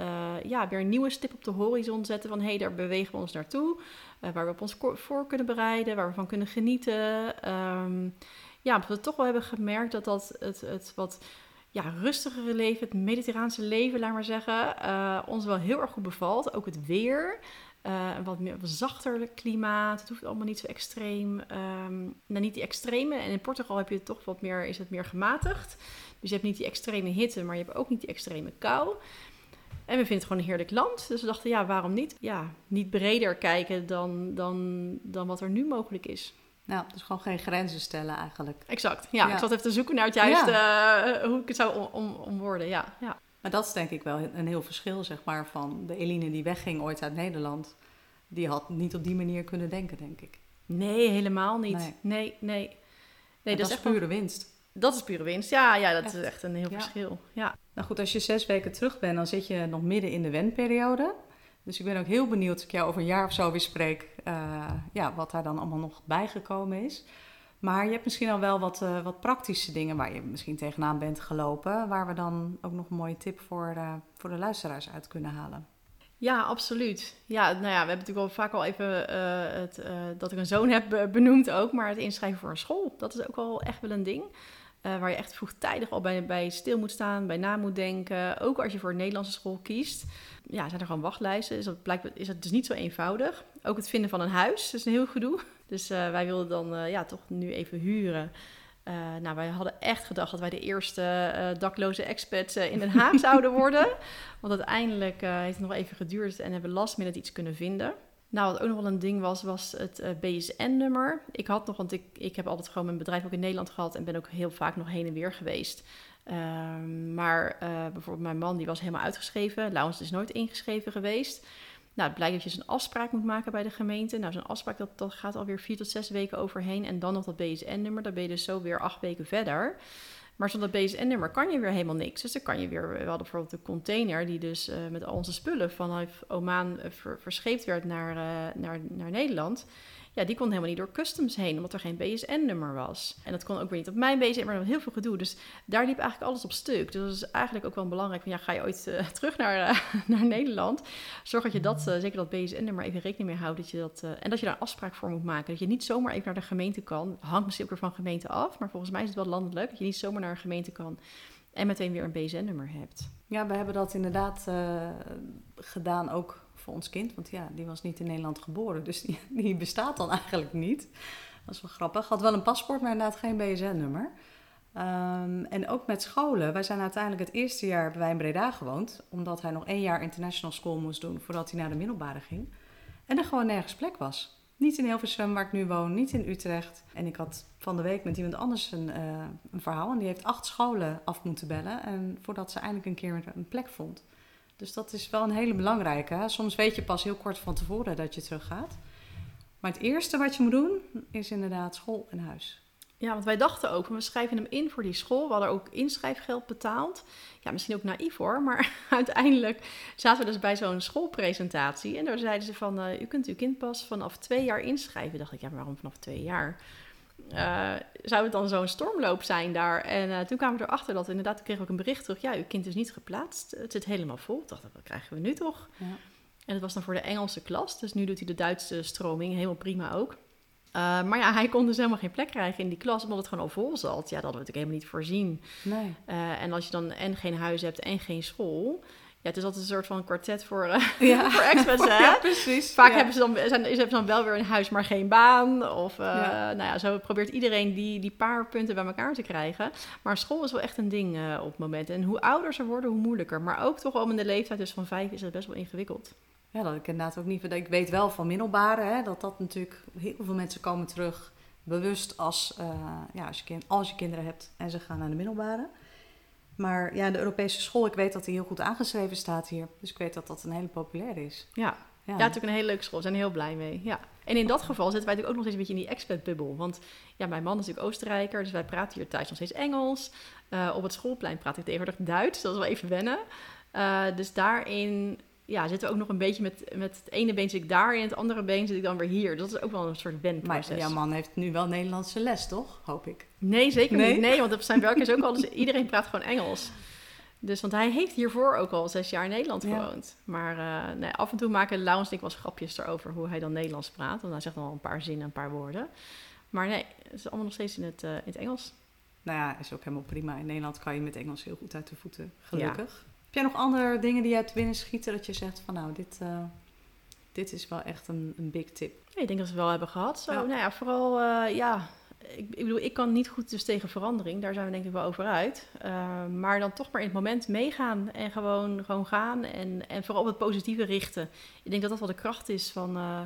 ja, weer een nieuwe stip op de horizon zetten van hé, hey, daar bewegen we ons naartoe. waar we op ons voor kunnen bereiden, waar we van kunnen genieten. Ehm, ja, omdat we toch wel hebben gemerkt dat dat het, het wat ja, rustigere leven, het mediterraanse leven, laat maar zeggen, uh, ons wel heel erg goed bevalt. Ook het weer. Uh, een wat meer zachter klimaat. Het hoeft allemaal niet zo extreem. Um, nou, niet die extreme. En in Portugal heb je het toch wat meer, is het meer gematigd. Dus je hebt niet die extreme hitte, maar je hebt ook niet die extreme kou. En we vinden het gewoon een heerlijk land. Dus we dachten, ja, waarom niet? Ja, niet breder kijken dan, dan, dan wat er nu mogelijk is. Nou, dus gewoon geen grenzen stellen eigenlijk. Exact. Ja, ik zat even te zoeken naar het juiste, uh, hoe ik het zou om, omwoorden. Ja, ja. Maar dat is denk ik wel een heel verschil, zeg maar, van de Eline die wegging ooit uit Nederland. Die had niet op die manier kunnen denken, denk ik. Nee, helemaal niet. Nee, nee. nee. nee dat, is echt pure winst. Dat is pure winst, ja. Ja, dat is echt een heel verschil. Ja. Nou goed, als je zes weken terug bent, dan zit je nog midden in de wenperiode. Dus ik ben ook heel benieuwd als ik jou over een jaar of zo weer spreek, uh, ja, wat daar dan allemaal nog bijgekomen is. Maar je hebt misschien al wel wat, uh, wat praktische dingen waar je misschien tegenaan bent gelopen, waar we dan ook nog een mooie tip voor, uh, voor de luisteraars uit kunnen halen. Ja, absoluut. Ja, nou ja, we hebben natuurlijk al vaak al even het, dat ik een zoon heb benoemd ook, maar het inschrijven voor een school, dat is ook wel echt wel een ding. Waar je echt vroegtijdig al bij, bij stil moet staan, bij na moet denken. Ook als je voor een Nederlandse school kiest ja, zijn er gewoon wachtlijsten. Dus dat blijkt, is het dus niet zo eenvoudig. Ook het vinden van een huis is een heel gedoe. Dus uh, wij wilden dan uh, ja, toch nu even huren. Nou, wij hadden echt gedacht dat wij de eerste dakloze expats in Den Haag zouden worden. Want uiteindelijk heeft het nog even geduurd en hebben last minute iets kunnen vinden. Nou, wat ook nog wel een ding was, was het BSN-nummer. Ik had nog, want ik, ik heb altijd gewoon mijn bedrijf ook in Nederland gehad en ben ook heel vaak nog heen en weer geweest. Ehm, maar uh, bijvoorbeeld mijn man die was helemaal uitgeschreven. Laurens is nooit ingeschreven geweest. Nou, het blijkt dat je een afspraak moet maken bij de gemeente. Nou, zo'n afspraak dat, dat gaat alweer vier tot zes weken overheen. En dan nog dat BSN-nummer, dan ben je dus zo weer acht weken verder. Maar zonder BSN-nummer kan je weer helemaal niks. Dus dan kan je weer... We hadden bijvoorbeeld een container die dus uh, met al onze spullen vanuit Oman ver, verscheept werd naar, uh, naar, naar Nederland ja, die kon helemaal niet door customs heen, omdat er geen BSN-nummer was. En dat kon ook weer niet op mijn BSN, maar heel veel gedoe. Dus daar liep eigenlijk alles op stuk. Dus dat is eigenlijk ook wel belangrijk. Van, ja, ga je ooit uh, terug naar, uh, naar Nederland? Zorg dat je dat, uh, zeker dat BSN-nummer, even rekening mee houdt. Dat je dat, en dat je daar een afspraak voor moet maken. Dat je niet zomaar even naar de gemeente kan. Hangt misschien ook weer van gemeente af, maar volgens mij is het wel landelijk. Dat je niet zomaar naar een gemeente kan en meteen weer een BSN-nummer hebt. Ja, we hebben dat inderdaad gedaan ook voor ons kind. Want ja, die was niet in Nederland geboren. Dus die, die bestaat dan eigenlijk niet. Dat is wel grappig. Had wel een paspoort, maar inderdaad geen BSN-nummer. Um, en ook met scholen. Wij zijn uiteindelijk het eerste jaar bij wij in Breda gewoond. Omdat hij nog één jaar international school moest doen voordat hij naar de middelbare ging. En er gewoon nergens plek was. Niet in Hilversum, waar ik nu woon, niet in Utrecht. En ik had van de week met iemand anders een, uh, een verhaal. En die heeft acht scholen af moeten bellen. En voordat ze eindelijk een keer een plek vond. Dus dat is wel een hele belangrijke. Soms weet je pas heel kort van tevoren dat je teruggaat. Maar het eerste wat je moet doen is inderdaad school en huis. Ja, want wij dachten ook, we schrijven hem in voor die school. We hadden ook inschrijfgeld betaald. Ja, misschien ook naïef hoor, maar uiteindelijk zaten we dus bij zo'n schoolpresentatie. En daar zeiden ze van, uh, u kunt uw kind pas vanaf twee jaar inschrijven. Dacht ik, ja, maar waarom vanaf twee jaar? Uh, zou het dan zo'n stormloop zijn daar? En uh, toen kwamen we erachter dat inderdaad, kreeg ook een bericht terug. Ja, uw kind is niet geplaatst. Het zit helemaal vol. Ik dacht, wat krijgen we nu toch? Ja. En het was dan voor de Engelse klas. Dus nu doet hij de Duitse stroming. Helemaal prima ook. Uh, maar ja, hij kon dus helemaal geen plek krijgen in die klas, omdat het gewoon al vol zat. Ja, dat hadden we natuurlijk helemaal niet voorzien. Nee. en als je dan en geen huis hebt en geen school, ja, het is altijd een soort van kwartet voor, uh, ja. voor expats, hè? Ja, precies. Vaak hebben ze dan, zijn, ze hebben dan wel weer een huis, maar geen baan. Of, uh, nou ja, zo probeert iedereen die, die paar punten bij elkaar te krijgen. Maar school is wel echt een ding uh, op het moment. En hoe ouder ze worden, hoe moeilijker. Maar ook toch al in de leeftijd dus van vijf is het best wel ingewikkeld. Ja, dat ik inderdaad ook niet... Ik weet wel van middelbare, hè, dat dat natuurlijk... Heel veel mensen komen terug bewust als, ja, als, je kind, als je kinderen hebt en ze gaan naar de middelbare... Maar ja, de Europese school, ik weet dat die heel goed aangeschreven staat hier. Dus ik weet dat dat een hele populaire is. Ja, ja. ja natuurlijk een hele leuke school. We zijn er heel blij mee. Ja. En in dat geval zitten wij natuurlijk ook nog steeds een beetje in die expat-bubbel. Want ja, mijn man is natuurlijk Oostenrijker, dus wij praten hier thuis nog steeds Engels. Uh, op het schoolplein praat ik tegenwoordig Duits, dat is wel even wennen. Uh, dus daarin ja, zitten we ook nog een beetje met, met het ene been zit ik daar en het andere been zit ik dan weer hier. Dat is ook wel een soort wenproces. Maar jouw man heeft nu wel Nederlandse les, toch? Hoop ik. Nee, zeker niet. Nee, want op zijn werk is ook al... Dus iedereen praat gewoon Engels. Dus, want hij heeft hiervoor ook al zes jaar in Nederland gewoond. Maar uh, nee, af en toe maken Laurens en ik wel grapjes erover hoe hij dan Nederlands praat. Want hij zegt dan wel een paar zinnen, een paar woorden. Maar nee, het is allemaal nog steeds in het, uh, in het Engels. Nou ja, is ook helemaal prima. In Nederland kan je met Engels heel goed uit de voeten, gelukkig. Heb jij nog andere dingen die uit binnen schieten dat je zegt van nou, dit, uh, dit is wel echt een, een big tip? Ja, ik denk dat we wel hebben gehad. Zo, Nou ja, vooral ja, ik, ik, bedoel, ik kan niet goed dus tegen verandering. Daar zijn we denk ik wel over uit. Uh, maar dan toch maar in het moment meegaan en gewoon, gewoon gaan. En, en vooral op het positieve richten. Ik denk dat dat wel de kracht is van, uh,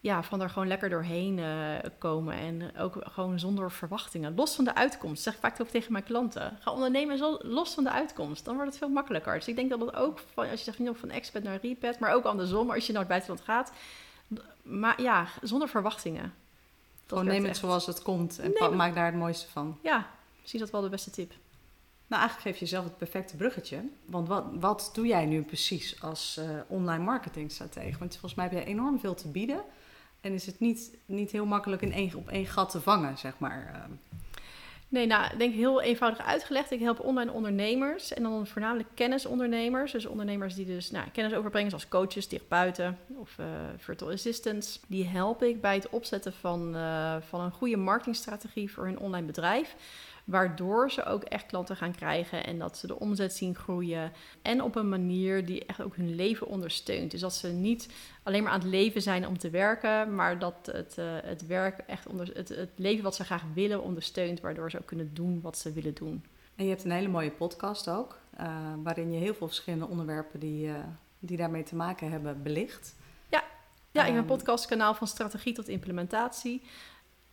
ja, van er gewoon lekker doorheen uh, komen. En ook gewoon zonder verwachtingen. Los van de uitkomst. Dat zeg ik vaak ook tegen mijn klanten. Ga ondernemen zo, los van de uitkomst. Dan wordt het veel makkelijker. Dus ik denk dat het ook, van, als je zegt niet van expert naar repet. Maar ook andersom, als je naar het buitenland gaat. Maar ja, zonder verwachtingen. Gewoon neem het zoals het komt en maak daar het mooiste van. Ja, misschien dat wel de beste tip. Nou, eigenlijk geef je jezelf het perfecte bruggetje. Want wat, wat doe jij nu precies als uh, online marketingstratege? Want volgens mij heb je enorm veel te bieden. En is het niet, niet heel makkelijk in één, op één gat te vangen, zeg maar. Ehm. Nee, nou, ik denk heel eenvoudig uitgelegd. Ik help online ondernemers en dan voornamelijk kennisondernemers. Dus ondernemers die dus nou, kennis overbrengen, zoals coaches, therapeuten of uh, virtual assistants. Die help ik bij het opzetten van, uh, van een goede marketingstrategie voor hun online bedrijf. Waardoor ze ook echt klanten gaan krijgen en dat ze de omzet zien groeien. En op een manier die echt ook hun leven ondersteunt. Dus dat ze niet alleen maar aan het leven zijn om te werken, maar dat het, uh, het werk echt onder het, het leven wat ze graag willen ondersteunt. Waardoor ze ook kunnen doen wat ze willen doen. En je hebt een hele mooie podcast ook, uh, waarin je heel veel verschillende onderwerpen die, uh, die daarmee te maken hebben belicht. Ja, ja ik heb een podcastkanaal van strategie tot implementatie.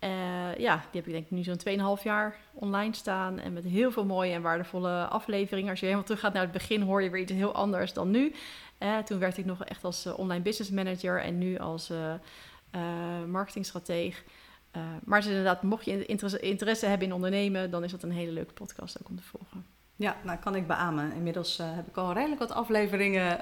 Uh, ja, die heb ik denk ik nu zo'n 2,5 jaar online staan. En met heel veel mooie en waardevolle afleveringen. Als je helemaal terug gaat naar het begin, hoor je weer iets heel anders dan nu. Uh, toen werkte ik nog echt als uh, online business manager en nu als marketingstrateeg. maar dus inderdaad, mocht je interesse, interesse, hebben in ondernemen, dan is dat een hele leuke podcast ook om te volgen. Ja, nou kan ik beamen. Inmiddels heb ik al redelijk wat afleveringen,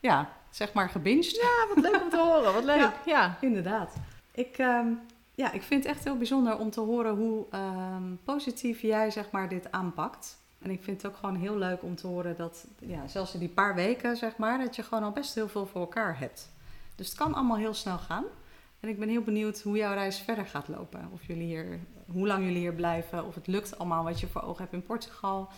ja, zeg maar gebinged. Ja, wat leuk om te horen. Wat leuk. Ja, ja. inderdaad. Ik, um, ja, ik vind het echt heel bijzonder om te horen hoe um, positief jij zeg maar, dit aanpakt. En ik vind het ook gewoon heel leuk om te horen dat, ja, zelfs in die paar weken, zeg maar, dat je gewoon al best heel veel voor elkaar hebt. Dus het kan allemaal heel snel gaan. En ik ben heel benieuwd hoe jouw reis verder gaat lopen. Of jullie hier, hoe lang jullie hier blijven, of het lukt allemaal wat je voor ogen hebt in Portugal.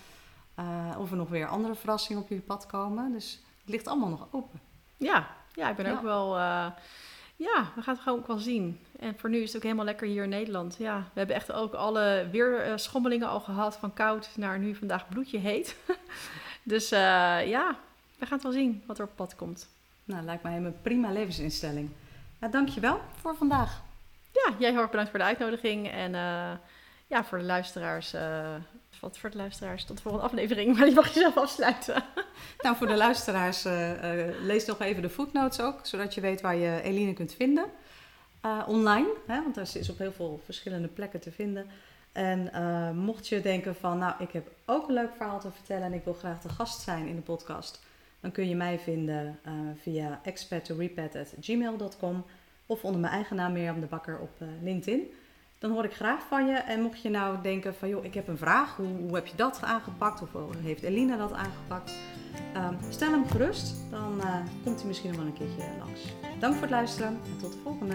Uh, of er nog weer andere verrassingen op jullie pad komen. Dus het ligt allemaal nog open. Ja, ja ik ben ja. ook wel. Uh ja, we gaan het gewoon ook wel zien. En voor nu is het ook helemaal lekker hier in Nederland. Ja, we hebben echt ook alle weerschommelingen al gehad. Van koud naar nu vandaag bloedje heet. dus uh, ja, we gaan het wel zien wat er op pad komt. Nou, lijkt mij een prima levensinstelling. Ja, dankjewel voor vandaag. Ja, jij heel erg bedankt voor de uitnodiging. En uh, ja, voor de luisteraars... Uh, wat voor de luisteraars tot de volgende aflevering, maar die mag je zelf afsluiten. Nou, voor de luisteraars, uh, uh, lees nog even de footnotes ook, zodat je weet waar je Eline kunt vinden. Uh, online, hè, want daar is op heel veel verschillende plekken te vinden. En mocht je denken van, nou, ik heb ook een leuk verhaal te vertellen en ik wil graag de gast zijn in de podcast, dan kun je mij vinden via experttorepat.gmail.com of onder mijn eigen naam Mirjam de Bakker op LinkedIn dan hoor ik graag van je. En mocht je nou denken van, joh, ik heb een vraag. Hoe, hoe heb je dat aangepakt? Of hoe heeft Elina dat aangepakt? Um, stel hem gerust. Dan uh, komt hij misschien nog wel een keertje langs. Dank voor het luisteren en tot de volgende.